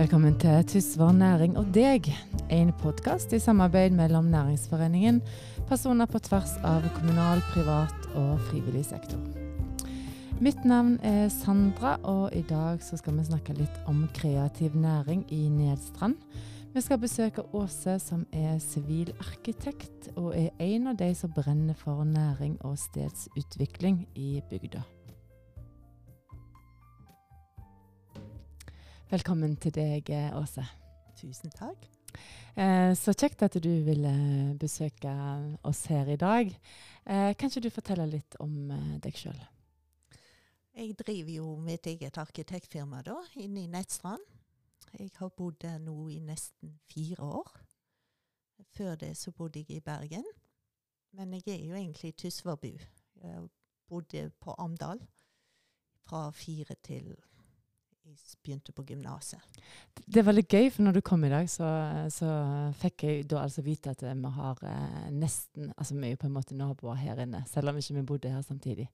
Velkommen til Tysvær næring og deg, en podkast i samarbeid mellom Næringsforeningen, personer på tvers av kommunal, privat og frivillig sektor. Mitt navn er Sandra, og i dag skal vi snakke litt om kreativ næring i Nedstrand. Vi skal besøke Åse, som er sivilarkitekt, og er en av de som brenner for næring og stedsutvikling i bygda. Velkommen til deg, Åse. Tusen takk. Eh, så kjekt at du ville besøke oss her i dag. Eh, kan ikke du fortelle litt om eh, deg sjøl? Jeg driver jo mitt eget arkitektfirma da, inne i Nettstrand. Jeg har bodd der nå i nesten fire år. Før det så bodde jeg i Bergen. Men jeg er jo egentlig tysværbu. Jeg bodde på Amdal fra fire til jeg begynte på gymnaset. Det er veldig gøy, for når du kom i dag, så, så fikk jeg da altså vite at vi har eh, nesten Altså vi er jo på en måte naboer her inne, selv om ikke vi bodde her samtidig.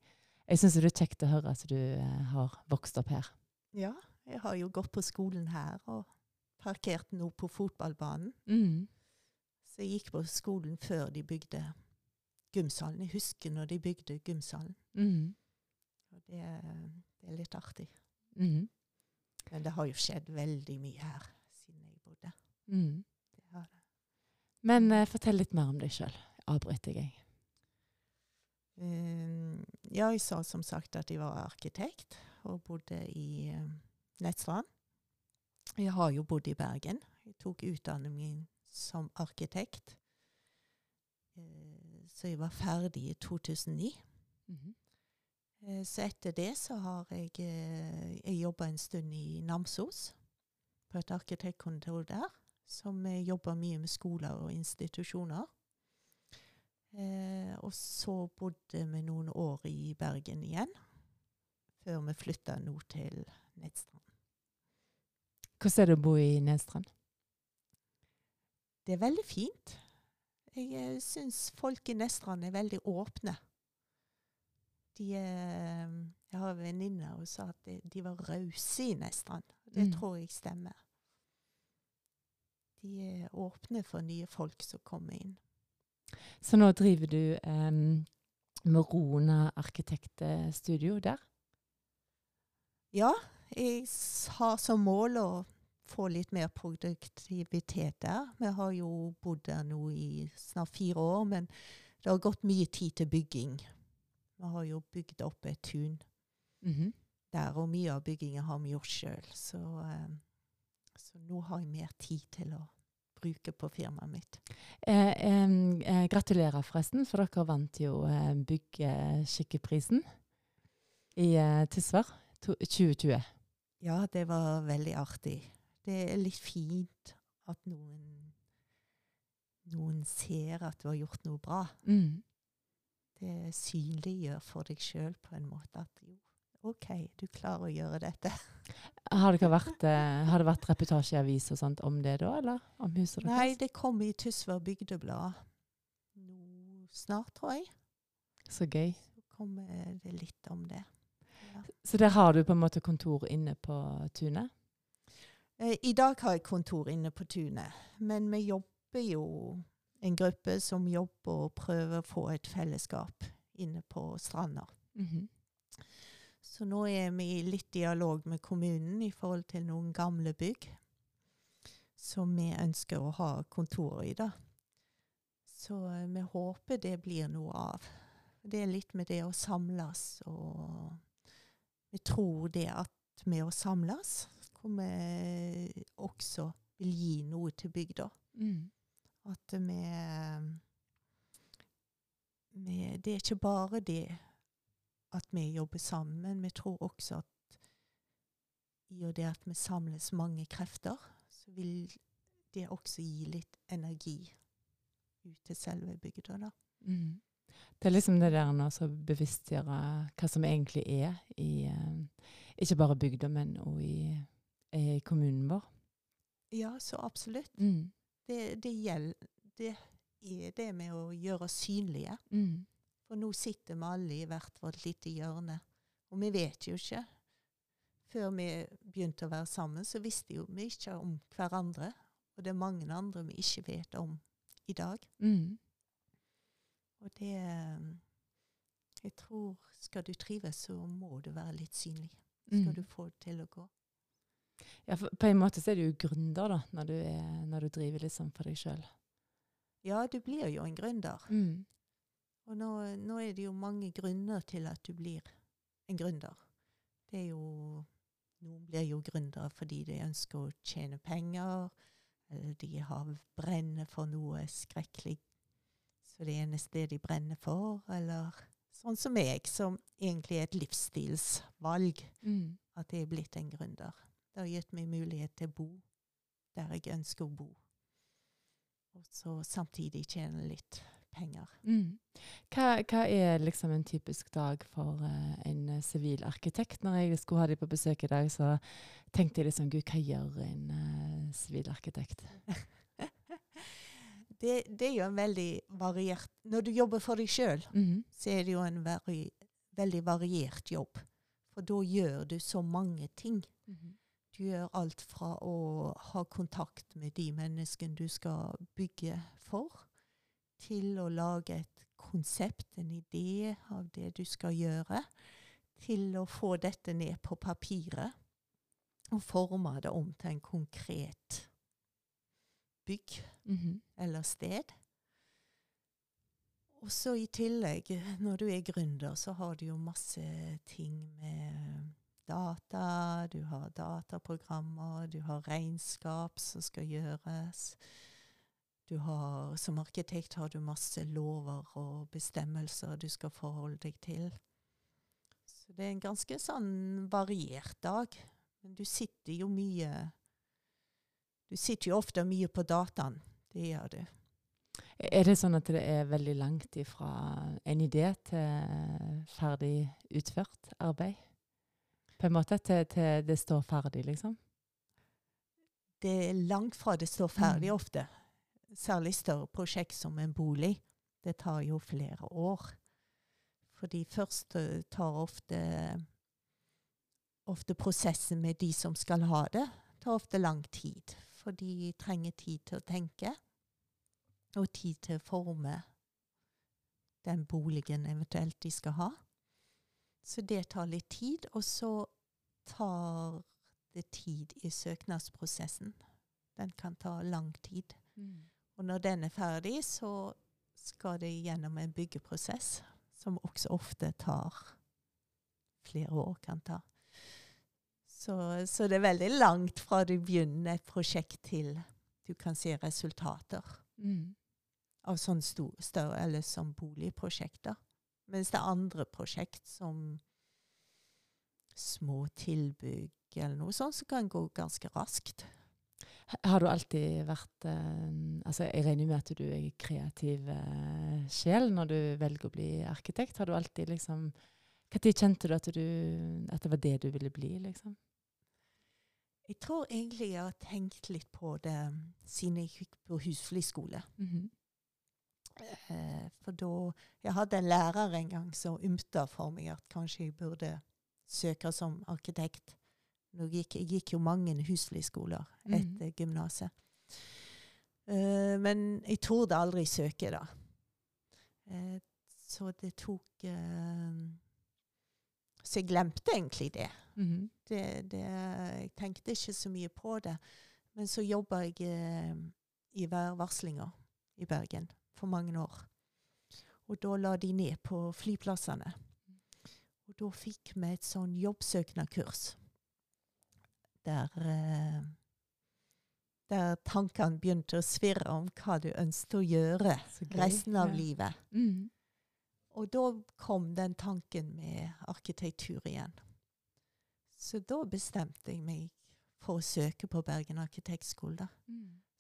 Jeg syns det er kjekt å høre at du eh, har vokst opp her. Ja, jeg har jo gått på skolen her og parkert nå på fotballbanen. Mm. Så jeg gikk på skolen før de bygde gymsalen. Jeg husker når de bygde gymsalen. Mm. Og det, det er litt artig. Mm. Men det har jo skjedd veldig mye her siden jeg bodde. Mm. Det har det. Men uh, fortell litt mer om deg sjøl. Avbryter jeg. Um, ja, jeg sa som sagt at jeg var arkitekt og bodde i uh, Nettstrand. Jeg har jo bodd i Bergen. Jeg tok utdanningen min som arkitekt. Uh, så jeg var ferdig i 2009. Mhm. Eh, Så etter det så har jeg, eh, jeg jobba en stund i Namsos, på et arkitektkontor der, som eh, jobber mye med skoler og institusjoner. Eh, og så bodde vi noen år i Bergen igjen, før vi flytta nå til Nedstrand. Hvordan er det å bo i Nedstrand? Det er veldig fint. Jeg eh, syns folk i Nedstrand er veldig åpne. De, eh, jeg har en venninne som sa at de, de var rause i Nedstrand. Det Mm. tror jeg stemmer. De er åpne for nye folk som kommer inn. Så nå driver du um, Morona arkitektstudio der? Ja, jeg har som mål å få litt mer produktivitet der. Vi har jo bodd der nå i snart fire år, men det har gått mye tid til bygging. Vi har jo bygd opp et tun Mhm. der, og mye av byggingen har vi gjort sjøl. Så, eh, så nå har jeg mer tid til å bruke på firmaet mitt. Eh, eh, gratulerer forresten, for dere vant jo eh, Byggskikkeprisen i eh, Tysvær 2020. Ja, det var veldig artig. Det er litt fint at noen, noen ser at du har gjort noe bra. Mm. Det synliggjør for deg sjøl på en måte at jo, OK, du klarer å gjøre dette. Har, dere vært, eh, har det vært reportasje i avis og sånt om det da, eller om huset deres? Nei, det kom i Tysvær Bygdeblad nå snart, tror jeg. Så gøy. Så kommer det litt om det. Ja. Så der har du på en måte kontor inne på tunet? Eh, I dag har jeg kontor inne på tunet, men vi jobber jo en gruppe som jobber og prøver å få et fellesskap inne på stranda. Mhm. Så nå er vi i litt dialog med kommunen i forhold til noen gamle bygg som vi ønsker å ha kontor i, da. Så eh, vi håper det blir noe av. Det er litt med det å samles, og vi tror det at med å samles kommer også vil gi noe til bygda. Mm. At vi, Det er ikke bare det at vi jobber sammen, men vi tror også at i og det at vi samles mange krefter, så vil det også gi litt energi ut til selve bygda, da. Mm. Det er liksom det der å bevisstgjøre hva som egentlig er i eh, Ikke bare bygda, men òg i, i kommunen vår. Ja, så absolutt. Mm. Det, det gjelder Det er det med å gjøre oss synlige. Mm. For nå sitter vi alle i hvert vårt lite hjørne. Og vi vet jo ikke. før vi begynte å være sammen, så visste jo vi ikke om hverandre. Og det er mange andre vi ikke vet om i dag. Mm. Og det eh, Jeg tror skal du trives, så må du være litt synlig. Skal Mm. du få det til å gå. Ja, for på en måte så er du jo gründer, da, når du, er, når du driver litt sånn for deg sjøl. Ja, du blir jo en gründer. Mm. Og nå, nå er det jo mange grunner til at du blir en gründer. Det er jo Noen blir jo gründere fordi de ønsker å tjene penger, eller de har brenner for noe skrekkelig. Så det eneste de brenner for, eller sånn som meg, som egentlig er et livsstilsvalg, Mm. at jeg er blitt en gründer. Det har gitt meg mulighet til å bo der jeg ønsker å bo. Og så samtidig tjene litt penger. Mm. Hva, hva er liksom en typisk dag for uh, en eh, sivil arkitekt? Når jeg skulle ha dem på besøk i dag, så tenkte jeg liksom Gud, hva gjør en sivil sivil arkitekt? Det, det er jo en veldig variert Når du jobber for deg sjøl, Mhm. så er det jo en vari, veldig variert jobb. For da gjør du så mange ting. Du gjør alt fra å ha kontakt med de menneskene du skal bygge for, til å lage et konsept, en idé av det du skal gjøre, til å få dette ned på papiret og forme det om til en konkret bygg Mhm. eller sted. Og så i tillegg, når du er gründer, så har du jo masse ting med data. Du har dataprogrammer, du har regnskap som skal gjøres. Du har, som arkitekt har du masse lover og bestemmelser du skal forholde deg til. Så det er en ganske sånn variert dag. Men du sitter jo mye Du sitter jo ofte mye på dataen. Det gjør du. Er det sånn at det er veldig langt ifra en idé til ferdig utført arbeid? På en måte til, til det står ferdig, liksom? Det er langt fra det står ferdig Mm. ofte. Særlig større prosjekt som en bolig. Det tar jo flere år. Fordi først eh, tar ofte ofte prosessen med de som skal ha det, tar ofte lang tid. For de trenger tid til å tenke, og tid til å forme den boligen eventuelt de skal ha. Så det tar litt tid. Og så tar det tid i søknadsprosessen. Den kan ta lang tid. Og når den er ferdig, så skal det gjennom en byggeprosess, som også ofte tar flere år kan ta. Så, så det er veldig langt fra du begynner et prosjekt til du kan se resultater Mm. av sånn større eller sånn boligprosjekter. Mens det er andre prosjekt som små tilbygg eller noe sånt, som kan gå ganske raskt. Har du alltid vært eh, altså Jeg regner med at du er kreativ eh, sjel når du velger å bli arkitekt. Har du alltid liksom Når kjente du at, du at det var det du ville bli, liksom? Jeg tror egentlig jeg har tenkt litt på det siden jeg gikk på husflidsskole. Mhm. Eh, for da Jeg hadde en lærer en gang som ymta for meg at kanskje jeg burde søke som arkitekt. Nå gikk, jeg gikk jo mange husflidsskoler etter mm. gymnaset. Uh, men jeg torde aldri søke, da. Uh, så det tok uh, Så jeg glemte egentlig det. Mm. det, det, jeg tenkte ikke så mye på det. Men så jobba jeg eh, i værvarslinga i Bergen for mange år. Og da la de ned på flyplassene. Og da fikk vi et sånn jobbsøknadkurs. Der, eh, der tankene begynte å svirre om hva du ønsket å gjøre resten av Ja. livet. Mm. Og da kom den tanken med arkitektur igjen. Så da bestemte jeg meg for å søke på Bergen arkitektskole. da.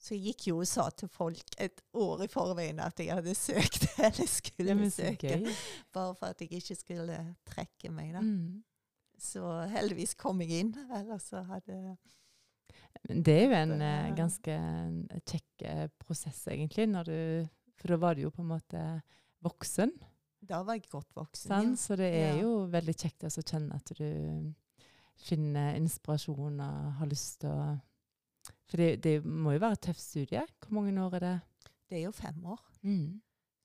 Så jeg gikk jo og sa til folk et år i forveien at jeg hadde søkt, eller skulle Ja, søke. gøy. Bare for at jeg ikke skulle trekke meg, da. Mm. Så heldigvis kom jeg inn. Ellers så hadde det er jo en Det- ja. ganske kjekk eh, prosess, egentlig. Når du, for da var du jo på en måte voksen. Da var jeg godt voksen. ja. Så det er jo veldig kjekt også å kjenne at du finner inspirasjon og har lyst til å For det, det må jo være et tøft studie. Hvor mange år er det? Det er jo fem år. Mm.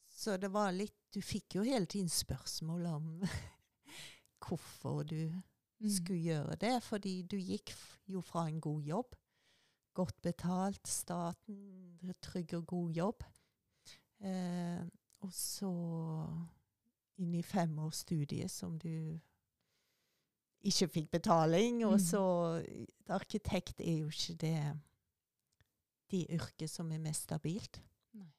Så det var litt Du fikk jo hele tiden spørsmål om hvorfor du Mm. skulle gjøre det. Fordi du gikk jo fra en god jobb. Godt betalt, staten, trygg og god jobb. Eh, og så inn i fem års studie som du ikke fikk betaling. Og Mm. så Arkitekt er jo ikke det det yrket som er mest stabilt. Nei.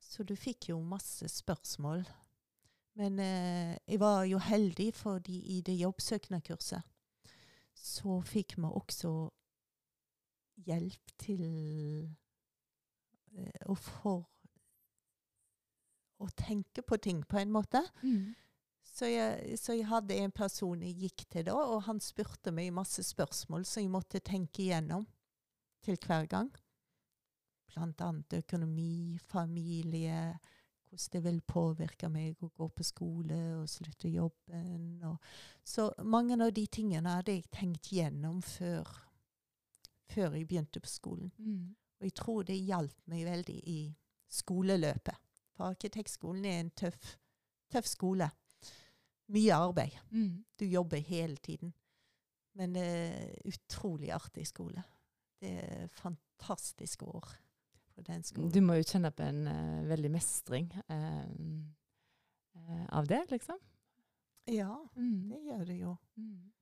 Så du fikk jo masse spørsmål. Men eh, jeg var jo heldig, fordi i det jobbsøknadskurset så fikk vi også hjelp til eh, å for å tenke på ting, på en måte. Mm. Så jeg, så jeg hadde en person jeg gikk til da, og han spurte meg masse spørsmål som jeg måtte tenke igjennom til hver gang. Blant annet økonomi, familie, hvordan det vil påvirke meg å gå på skole og slutte jobben. Og, så mange av de tingene hadde jeg tenkt gjennom før, før jeg begynte på skolen. Mm. Og jeg tror det hjalp meg veldig i skoleløpet. For arkitektskolen er en tøff, tøff skole. Mye arbeid. Mm. Du jobber hele tiden. Men det er utrolig artig skole. Det er fantastiske år på den skolen. Du må jo kjenne på en uh, veldig mestring uh, av det, liksom. Ja, Mm. det gjør det jo. Mm.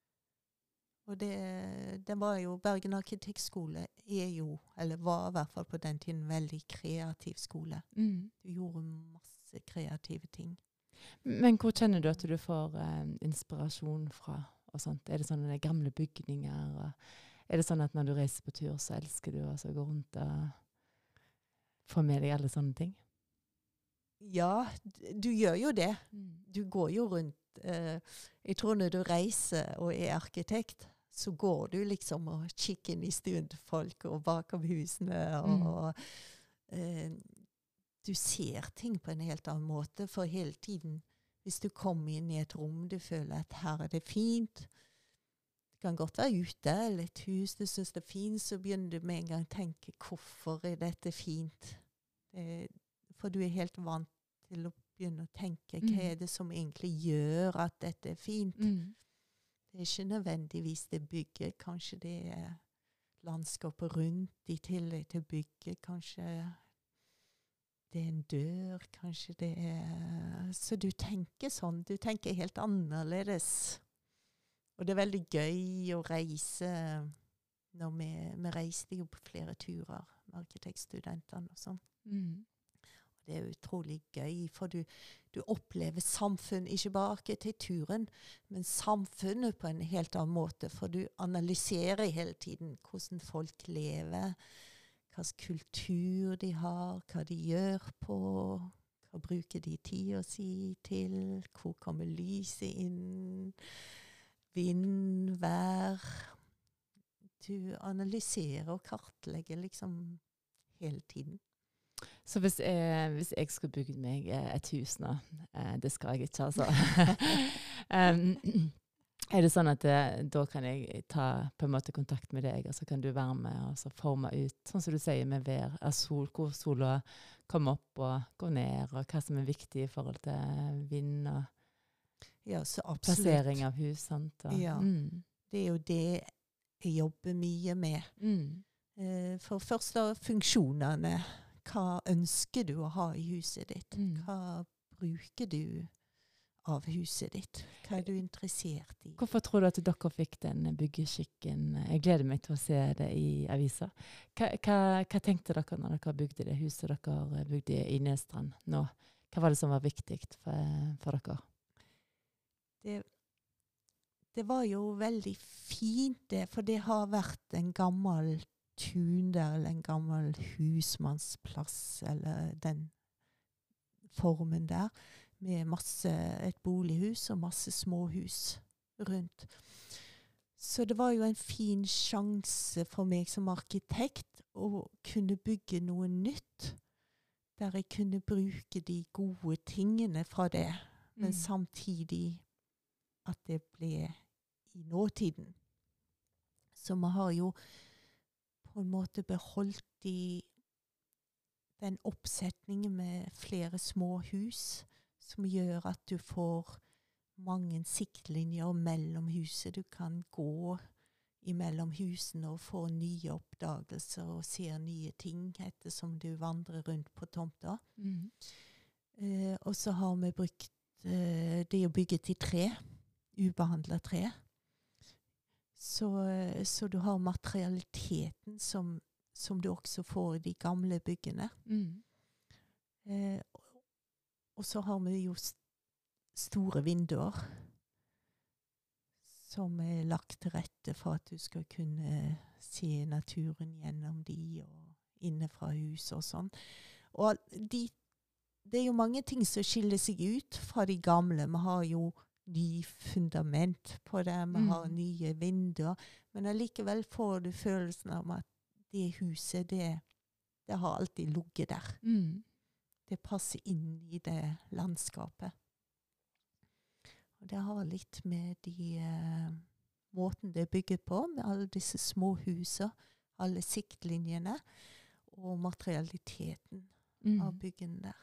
Og det, det var jo Bergen arkitektskole er jo, eller var i hvert fall på den tiden, en veldig kreativ skole. Mm. Du gjorde masse kreative ting. Men hvor kjenner du at du får eh, inspirasjon fra? og sånt? Er det sånne gamle bygninger? Og er det sånn at når du reiser på tur, så elsker du å gå rundt og få med deg alle sånne ting? Ja, du gjør jo det. Du går jo rundt eh, Jeg tror når du reiser og er arkitekt, så går du liksom og kikker inn i stuen til folk og bakom husene. Og, Mm. og eh, du ser ting på en helt annen måte. For hele tiden, hvis du kommer inn i et rom du føler at her er det fint kan godt være ute eller et hus du syns det er fint, så begynner du med en gang å tenke hvorfor er dette fint? Det, for du er helt vant til å begynne å tenke hva Mm. er det som egentlig gjør at dette er fint. Mm. Det er ikke nødvendigvis det bygget, kanskje det er landskapet rundt i tillegg til bygget. Kanskje det er en dør, kanskje det er Så du tenker sånn. Du tenker helt annerledes. Og det er veldig gøy å reise når vi, vi reiste jo på flere turer med arkitektstudentene og sånn. Mm. Det er utrolig gøy, for du, du opplever samfunn, ikke bare arkitekturen, men samfunnet på en helt annen måte. For du analyserer hele tiden hvordan folk lever, hva slags kultur de har, hva de gjør på, hva bruker de tida si til, hvor kommer lyset inn, vind, vær. Du analyserer og kartlegger liksom hele tiden. Så hvis jeg, hvis jeg skulle bygd meg eh, et hus nå eh, Det skal jeg ikke, altså. um, er det sånn at det, da kan jeg ta på en måte kontakt med deg, og så kan du være med og så forme ut, sånn som du sier med vær, sol, hvor sola kommer opp og går ned, og hva som er viktig i forhold til vind og Ja, så absolutt. plassering av hus. Sant? Og, Ja. Mm. Det er jo det jeg jobber mye med. Mm. Eh, For først da funksjonene. Hva ønsker du å ha i huset ditt? Mm. Hva bruker du av huset ditt? Hva er du interessert i? Hvorfor tror du at dere fikk den byggeskikken? Jeg gleder meg til å se det i avisa. Hva, hva, hva tenkte dere når dere bygde det huset dere bygde i Nedstrand nå? Hva var det som var viktig for, for dere? Det, det var jo veldig fint, det. For det har vært en gammel tun der, eller en gammel husmannsplass, eller den formen der. Med masse, et bolighus og masse småhus rundt. Så det var jo en fin sjanse for meg som arkitekt å kunne bygge noe nytt. Der jeg kunne bruke de gode tingene fra det, men Mm. samtidig at det ble i nåtiden. Så vi har jo på en måte beholdt de, den oppsetningen med flere små hus, som gjør at du får mange siktlinjer mellom huset. Du kan gå imellom husene og få nye oppdagelser og ser nye ting ettersom du vandrer rundt på tomta. Mm. Eh, og så har vi brukt eh, det å bygge til tre, ubehandla tre. Så, så du har materialiteten som, som du også får i de gamle byggene. Mm. Eh, og så har vi jo st store vinduer som er lagt til rette for at du skal kunne se naturen gjennom de og inne fra huset og sånn. Og de, det er jo mange ting som skiller seg ut fra de gamle. Vi har jo ny fundament på det, vi Mm. har nye vinduer. Men allikevel får du følelsen av at det huset, det, det har alltid ligget der Mm. det passer inn i det landskapet. Og det har litt med de uh, måten det er bygget på, med alle disse små husene, alle siktlinjene, og materialiteten av Mm. byggene der.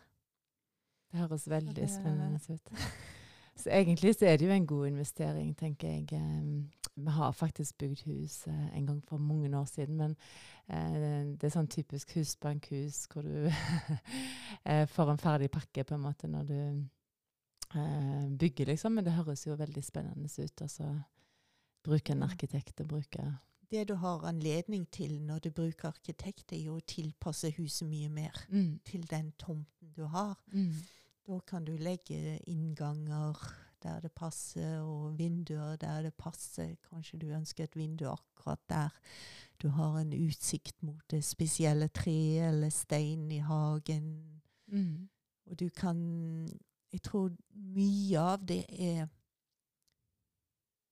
Det høres veldig det- spennende ut. Så egentlig så er det jo en god investering, tenker jeg. Um, Vi har faktisk bygd hus eh, en gang for mange år siden, men eh, det er sånn typisk husbankhus hvor du eh, får en ferdig pakke på en måte når du eh, bygger, liksom. Men det høres jo veldig spennende ut. Altså bruke en arkitekt og bruke Det du har anledning til når du bruker arkitekt, er jo å tilpasse huset mye mer mm. til den tomten du har. Mm. Da kan du legge innganger der det passer, og vinduer der det passer. Kanskje du ønsker et vindu akkurat der du har en utsikt mot det spesielle treet eller steinen i hagen. Mm. Og du kan Jeg tror mye av det er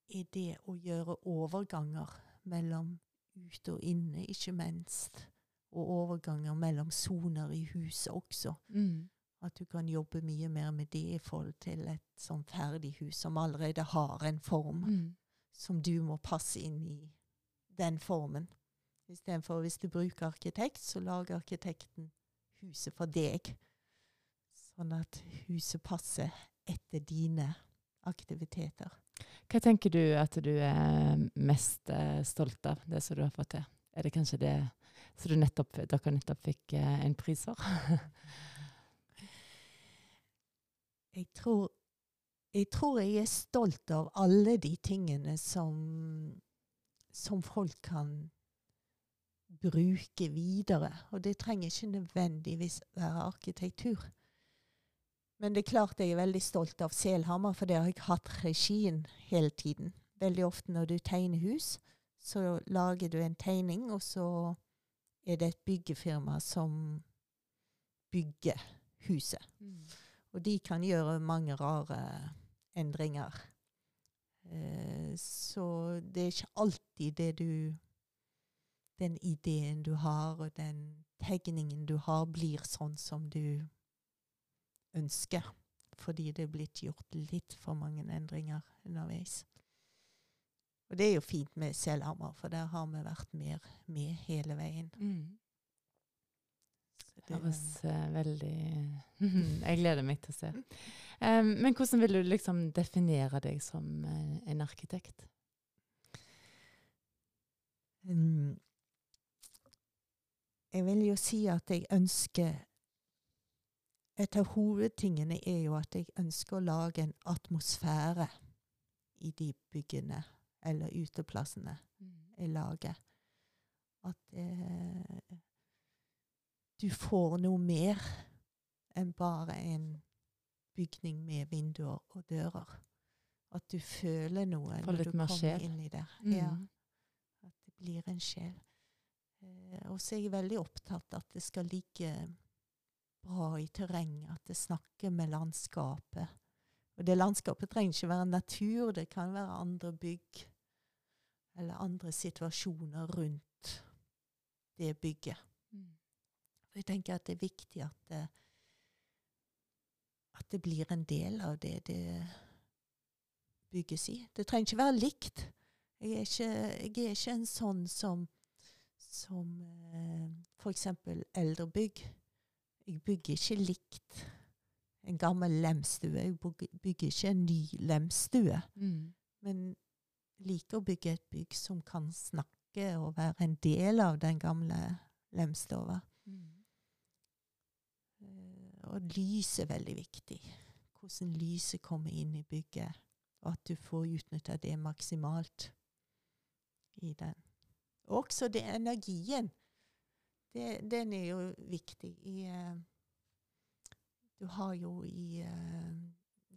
er det å gjøre overganger mellom ute og inne, ikke minst. Og overganger mellom soner i huset også. Mm. At du kan jobbe mye mer med det i forhold til et sånn ferdig hus som allerede har en form, Mm. som du må passe inn i den formen. Istedenfor hvis du bruker arkitekt, så lager arkitekten huset for deg. Sånn at huset passer etter dine aktiviteter. Hva tenker du at du er mest eh, stolt av, det som du har fått til? Er det kanskje det som dere nettopp fikk eh, en pris for? Jeg tror, jeg tror jeg er stolt av alle de tingene som, som folk kan bruke videre. Og det trenger ikke nødvendigvis være arkitektur. Men det er klart jeg er veldig stolt av Selhammer, for det har jeg hatt regien hele tiden. Veldig ofte når du tegner hus, så lager du en tegning, og så er det et byggefirma som bygger huset. Og de kan gjøre mange rare endringer. Eh, så det er ikke alltid det du Den ideen du har, og den tegningen du har, blir sånn som du ønsker. Fordi det er blitt gjort litt for mange endringer underveis. Og det er jo fint med Selhammer, for der har vi vært mer med hele veien. Mm. Det høres uh, veldig Jeg gleder meg til å se. Um, men hvordan vil du liksom definere deg som uh, en arkitekt? Um, Jeg vil jo si at jeg ønsker Et av hovedtingene er jo at jeg ønsker å lage en atmosfære i de byggene eller uteplassene jeg lager. At eh, du får noe mer enn bare en bygning med vinduer og dører. At du føler noe når du kommer sjel. inn i det. Mm. Ja. At det blir en sjel. Eh, og så er jeg veldig opptatt at det skal ligge bra i terrenget, at det snakker med landskapet. Og det landskapet trenger ikke være natur, det kan være andre bygg eller andre situasjoner rundt det bygget. For jeg tenker at det er viktig at det, at det blir en del av det. det bygges i. Det trenger ikke være likt. Jeg er ikke, jeg er ikke en sånn som, som eh, f.eks. eldrebygg. Jeg bygger ikke likt en gammel lemstue. Jeg bygger ikke en ny lemstue. Mm. Men liker å bygge et bygg som kan snakke og være en del av den gamle lemstua. Og lys er veldig viktig. Hvordan lyset kommer inn i bygget, og at du får utnytta det maksimalt i den. Også det energien. Det, den er jo viktig i uh, Du har jo i uh,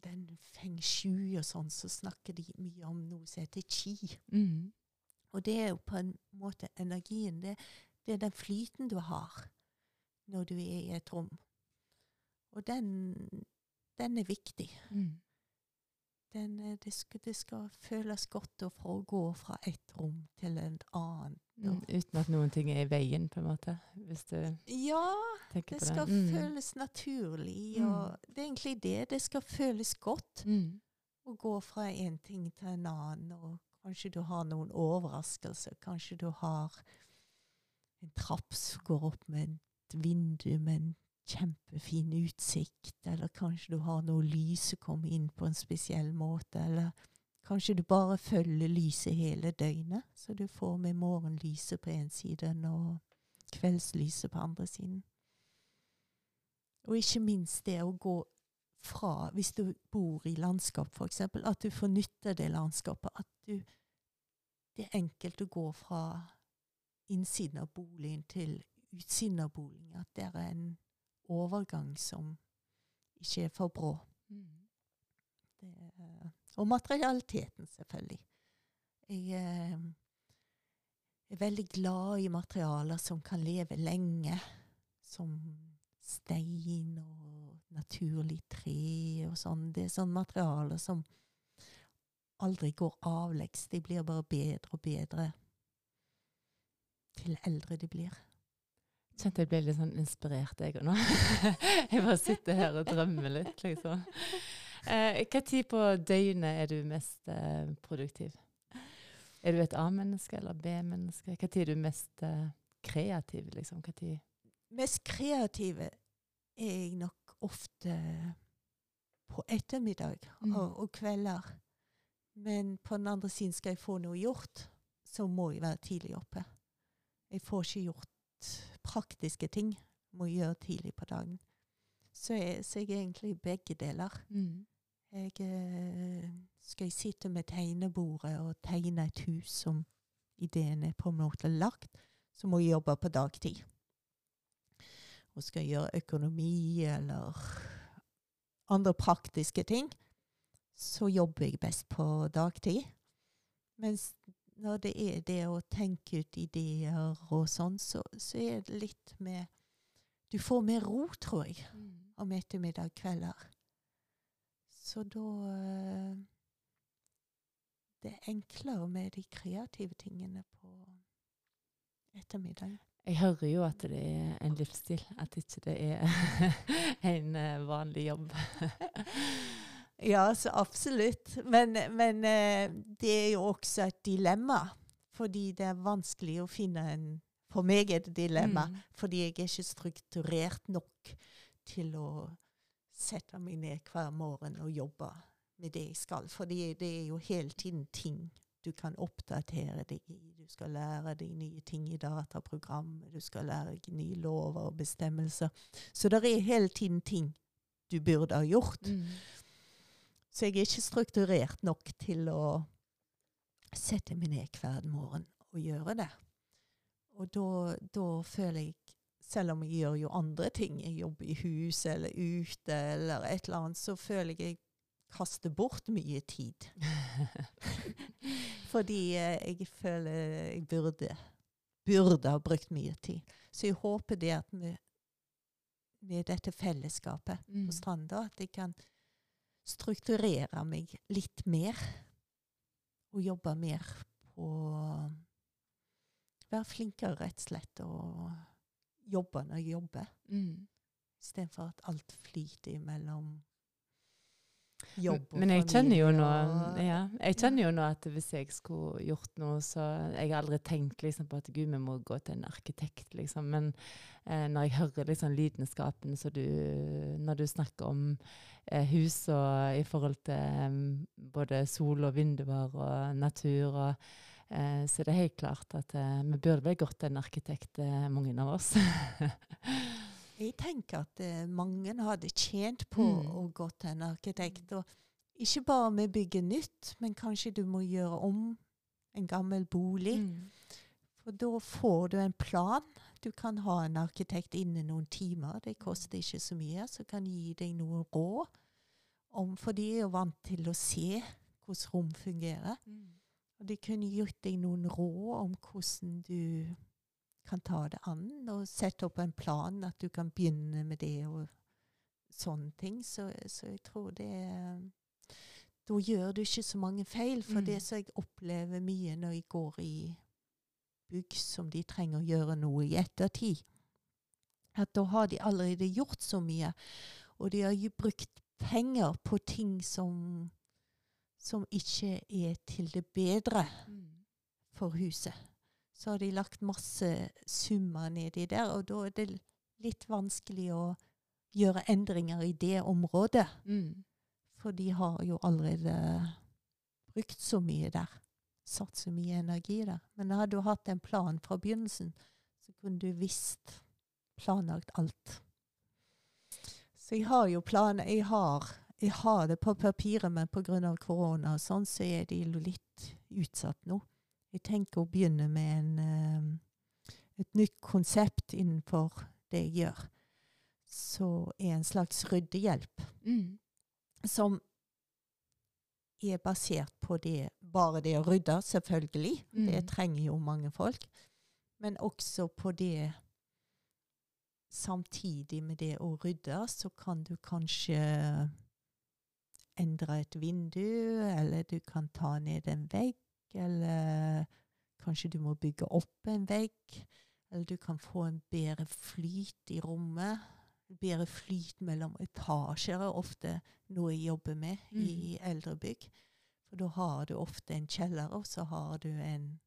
den feng shui og sånn, så snakker de mye om noe som heter chi. Mm. Og det er jo på en måte energien. Det, det er den flyten du har når du er i et rom. Og den, den er viktig. Mm. Den, eh, det, skal, det skal føles godt å få gå fra et rom til et annet. Mm. Uten at noen ting er i veien, på en måte. Hvis du Ja, tenker det på skal det. Mm. føles naturlig. Mm. Og det er egentlig det. Det skal føles godt Mm. å gå fra en ting til en annen. Og kanskje du har noen overraskelser. Kanskje du har en trapp som går opp med et vindu med en kjempefin utsikt. Eller kanskje du har noe lys som kommer inn på en spesiell måte. Eller kanskje du bare følger lyset hele døgnet, så du får med morgenlyset på en side og kveldslyset på andre siden. Og ikke minst det å gå fra, hvis du bor i landskap f.eks., at du får nytte det landskapet. At du Det er enkelt å gå fra innsiden av boligen til utsiden av boligen. At det er en overgang som ikke er for brå. Mm. Det er, og materialiteten, selvfølgelig. Jeg eh, er veldig glad i materialer som kan leve lenge. Som stein og naturlig tre og sånn. Det er sånne materialer som aldri går avleggs. De blir bare bedre og bedre til eldre de blir. Kjente jeg ble litt sånn inspirert, jeg òg nå. jeg bare sitter her og drømmer litt, liksom. Eh, Hva tid på døgnet er du mest eh, produktiv? Er du et A-menneske eller B-menneske? Hva tid er du mest eh, kreativ, liksom? Hva tid? Mest kreative er jeg nok ofte på ettermiddag Mm. og, og kvelder. Men på den andre siden skal jeg få noe gjort, så må jeg være tidlig oppe. Jeg får ikke gjort praktiske ting. Må gjøre tidlig på dagen. Så jeg, så jeg er egentlig begge deler. Mm. Jeg, eh, skal jeg sitte med tegnebordet og tegne et hus som ideen er på en måte lagt, så må jeg jobbe på dagtid. Og skal jeg gjøre økonomi eller andre praktiske ting, så jobber jeg best på dagtid. Mens når det er det å tenke ut ideer og sånn, så, så er det litt med Du får mer ro, tror jeg Mm. om ettermiddag kvelder. Så da eh, Det er enklere med de kreative tingene på ettermiddagen. Jeg hører jo at det er en livsstil, at ikke det er en eh, vanlig jobb. Ja, så absolutt. Men, men eh, det er jo også et dilemma. Fordi det er vanskelig å finne en For meg er det dilemma. Mm. Fordi jeg er ikke strukturert nok til å sette meg ned hver morgen og jobbe med det jeg skal. Fordi det er jo hele tiden ting du kan oppdatere deg i. Du skal lære deg nye ting i dataprogrammet. Du skal lære deg nye lover og bestemmelser. Så det er hele tiden ting du burde ha gjort. Mm. Så jeg er ikke strukturert nok til å sette meg ned hver morgen og gjøre det. Og da, da føler jeg Selv om jeg gjør jo andre ting, jeg jobber i huset eller ute eller et eller annet, så føler jeg jeg kaster bort mye tid. Fordi eh, jeg føler jeg burde, burde ha brukt mye tid. Så jeg håper det at med, med dette fellesskapet Mm. på stranda, at jeg kan strukturere meg litt mer. Og jobbe mer på Være flinkere, rett og slett, og jobbe når jeg jobber. Mm. Istedenfor at alt flyter mellom jobb Men jeg kjenner jo nå ja, jeg kjenner jo nå at hvis jeg skulle gjort noe, så Jeg har aldri tenkt liksom på at gud, vi må gå til en arkitekt, liksom. Men eh, når jeg hører liksom lidenskapen så du Når du snakker om eh, hus og i forhold til eh, både sol og vinduer og natur og eh, Så er det helt klart at eh, vi burde vel gått til en arkitekt, eh, mange av oss. Jeg tenker at eh, mange hadde tjent på Mm. å gå til en arkitekt. Og ikke bare med å bygge nytt, men kanskje du må gjøre om en gammel bolig. Mm. For da får du en plan. Du kan ha en arkitekt innen noen timer. Det koster ikke så mye. Så kan gi deg noen råd. Om, for de er jo vant til å se hvordan rom fungerer. Og de kunne gitt deg noen råd om hvordan du kan ta det an, og sette opp en plan, at du kan begynne med det og sånne ting. Så, så jeg tror det Da gjør du ikke så mange feil. For Mm. det som jeg opplever mye når jeg går i bygg som de trenger å gjøre noe i ettertid, at da har de allerede gjort så mye, og de har jo brukt penger på ting som som ikke er til det bedre for huset. Så har de lagt masse summer nedi der, og da er det litt vanskelig å gjøre endringer i det området. Mm. For de har jo allerede brukt så mye der. Satt så mye energi der. Men hadde du hatt en plan fra begynnelsen, så kunne du visst planlagt alt. Så jeg har jo planer. Jeg har, jeg har det på papiret, men pga. korona og sånn, så er de litt utsatt nå. Jeg tenker å begynne med en, eh, et nytt konsept innenfor det jeg gjør. Så er en slags ryddehjelp Mm. som er basert på det, bare det å rydde, selvfølgelig. Mm. Det trenger jo mange folk. Men også på det Samtidig med det å rydde, så kan du kanskje endre et vindu, eller du kan ta ned en vegg, eller kanskje du må bygge opp en vegg. Eller du kan få en bedre flyt i rommet. Bedre flyt mellom etasjer er ofte noe jeg jobber med i eldrebygg. For da har du ofte en kjeller, og så har du en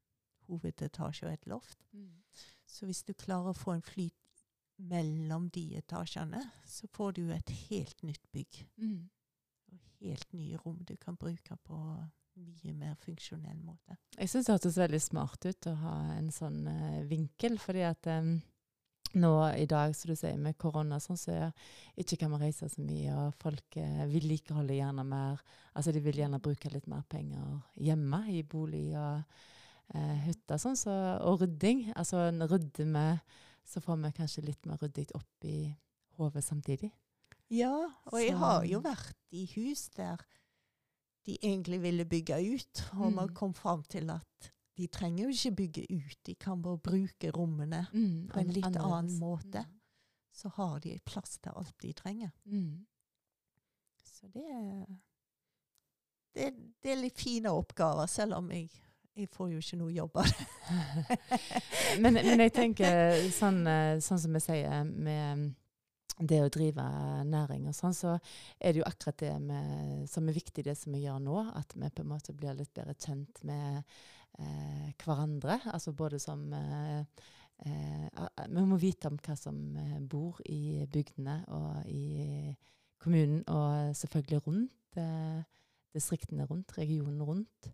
hovedetasje og et loft. Mm. Så hvis du klarer å få en flyt mellom de etasjene, så får du et helt nytt bygg. Mm. Og helt nye rom du kan bruke på mye mer funksjonell måte. Jeg syns det hørtes veldig smart ut å ha en sånn uh, vinkel, fordi at um, nå i dag, som du sier, med korona sånn, så ikke kan man reise så mye, og folk eh, vedlikeholder gjerne mer. Altså de vil gjerne bruke litt mer penger hjemme, i bolig og eh, hytter, sånn, så, og rydding. Altså en rydder vi, så får vi kanskje litt mer ryddig opp i hodet samtidig. Ja, og jeg har jo vært i hus der de egentlig ville bygge ut, og man Mm. kom fram til at de trenger jo ikke bygge ut, de kan bare bruke rommene. Mm, På en litt annerledes. annen måte. Så har de plass til alt de trenger. Mm. Så det er, det, det er litt fine oppgaver, selv om jeg, jeg får jo ikke noe jobb av det. men, jeg tenker sånn, eh, sånn som vi sier med det å drive næring og sånn, så er det jo akkurat det med, som er viktig, det som vi gjør nå. At vi på en måte blir litt bedre kjent med eh, hverandre. Altså både som eh, eh, Vi må vite om hva som eh, bor i bygdene og i kommunen, og selvfølgelig rundt. Eh, distriktene rundt, regionen rundt.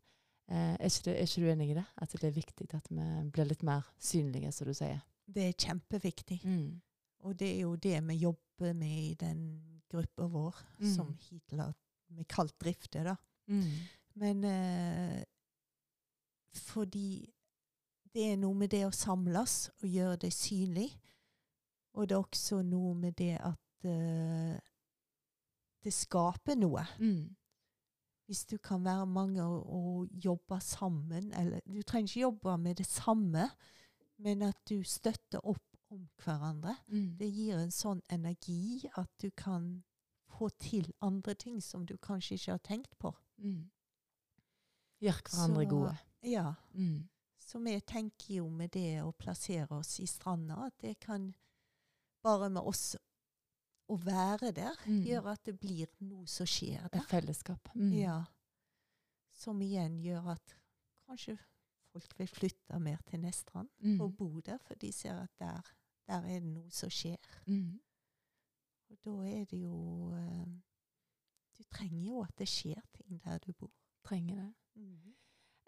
Eh, er, ikke det, er ikke du enig i det? At det er viktig at vi blir litt mer synlige, som du sier? Det er kjempeviktig. Mm. Og det er jo det vi jobber med i den gruppa vår, Mm. som hittil har vi kalt drifter, da. Mm. Men eh, fordi det er noe med det å samles og gjøre det synlig. Og det er også noe med det at eh, det skaper noe. Mm. Hvis du kan være mange og, og jobbe sammen, eller du trenger ikke jobbe med det samme, men at du støtter opp om hverandre. Mm. Det gir en sånn energi at du kan få til andre ting som du kanskje ikke har tenkt på. Mm. Gjør hverandre Så- gode. Ja, Mm. Så vi tenker jo med det å plassere oss i stranda, at det kan bare med oss å være der Mm. gjør at det blir noe som skjer der. Et fellesskap. Mm. Ja. Som igjen gjør at kanskje folk vil flytte mer til Nestrand Mm. og bo der, for de ser at der, der er det noe som skjer. Mm. Og da er det jo eh, Du trenger jo at det skjer ting der du bor. Trenger det.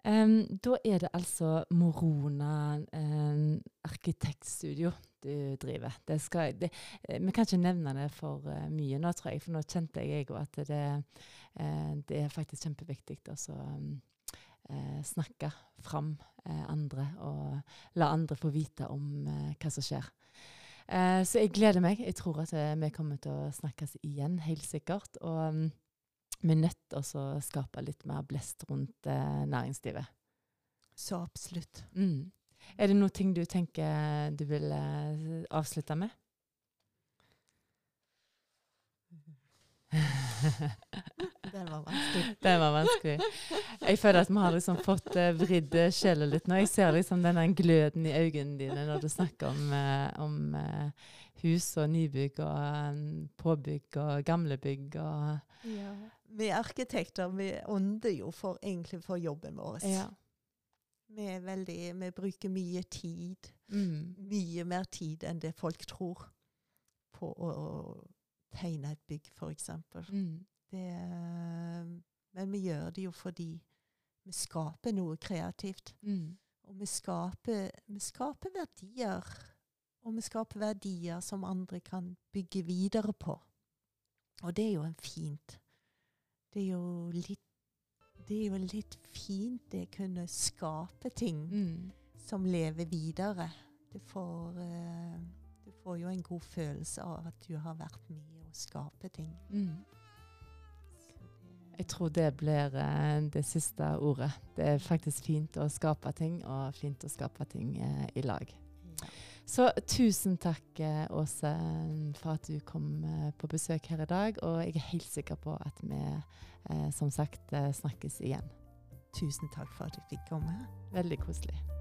Em, da er det altså Morona um, arkitektstudio du driver. Det skal, det, eh, vi kan ikke nevne det for eh, mye nå, tror jeg, for nå kjente jeg òg at det, det er faktisk kjempeviktig Altså, um, eh, snakke fram eh, andre og la andre få vite om eh, hva som skjer. Eh, så jeg gleder meg. Jeg tror at eh, vi kommer til å snakkes igjen, helt sikkert. Og um, vi er nødt til å skape litt mer blest rundt eh, næringslivet. Så absolutt. Mm. Er det noen ting du tenker du vil avslutte med? Den var vanskelig. Den var vanskelig. Jeg føler at vi har liksom fått uh, vridd skjellet litt nå. Jeg ser liksom denne gløden i øynene dine når du snakker om, uh, om uh, hus og nybygg og um, påbygg og gamlebygg og Ja. Vi arkitekter vi ånder jo for, egentlig for jobben vår. Ja. Vi, er veldig, vi bruker mye tid, Mm. mye mer tid enn det folk tror, på å, å tegne et bygg, f.eks. Mm. Men vi gjør det jo fordi vi skaper noe kreativt. Mm. Og vi skaper, vi skaper verdier. Og vi skaper verdier som andre kan bygge videre på. Og det er jo en fint. Det er jo litt det er jo litt fint det å kunne skape ting Mm. som lever videre. Du får, uh, du får jo en god følelse av at du har vært med å skape ting. Mm. Jeg tror det blir eh, det siste ordet. Det er faktisk fint å skape ting, og fint å skape ting eh, i lag. Ja. Så tusen takk, eh, Åse, for at du kom eh, på besøk her i dag. Og jeg er helt sikker på at vi eh, som sagt snakkes igjen. Tusen takk for at du fikk komme. Veldig koselig.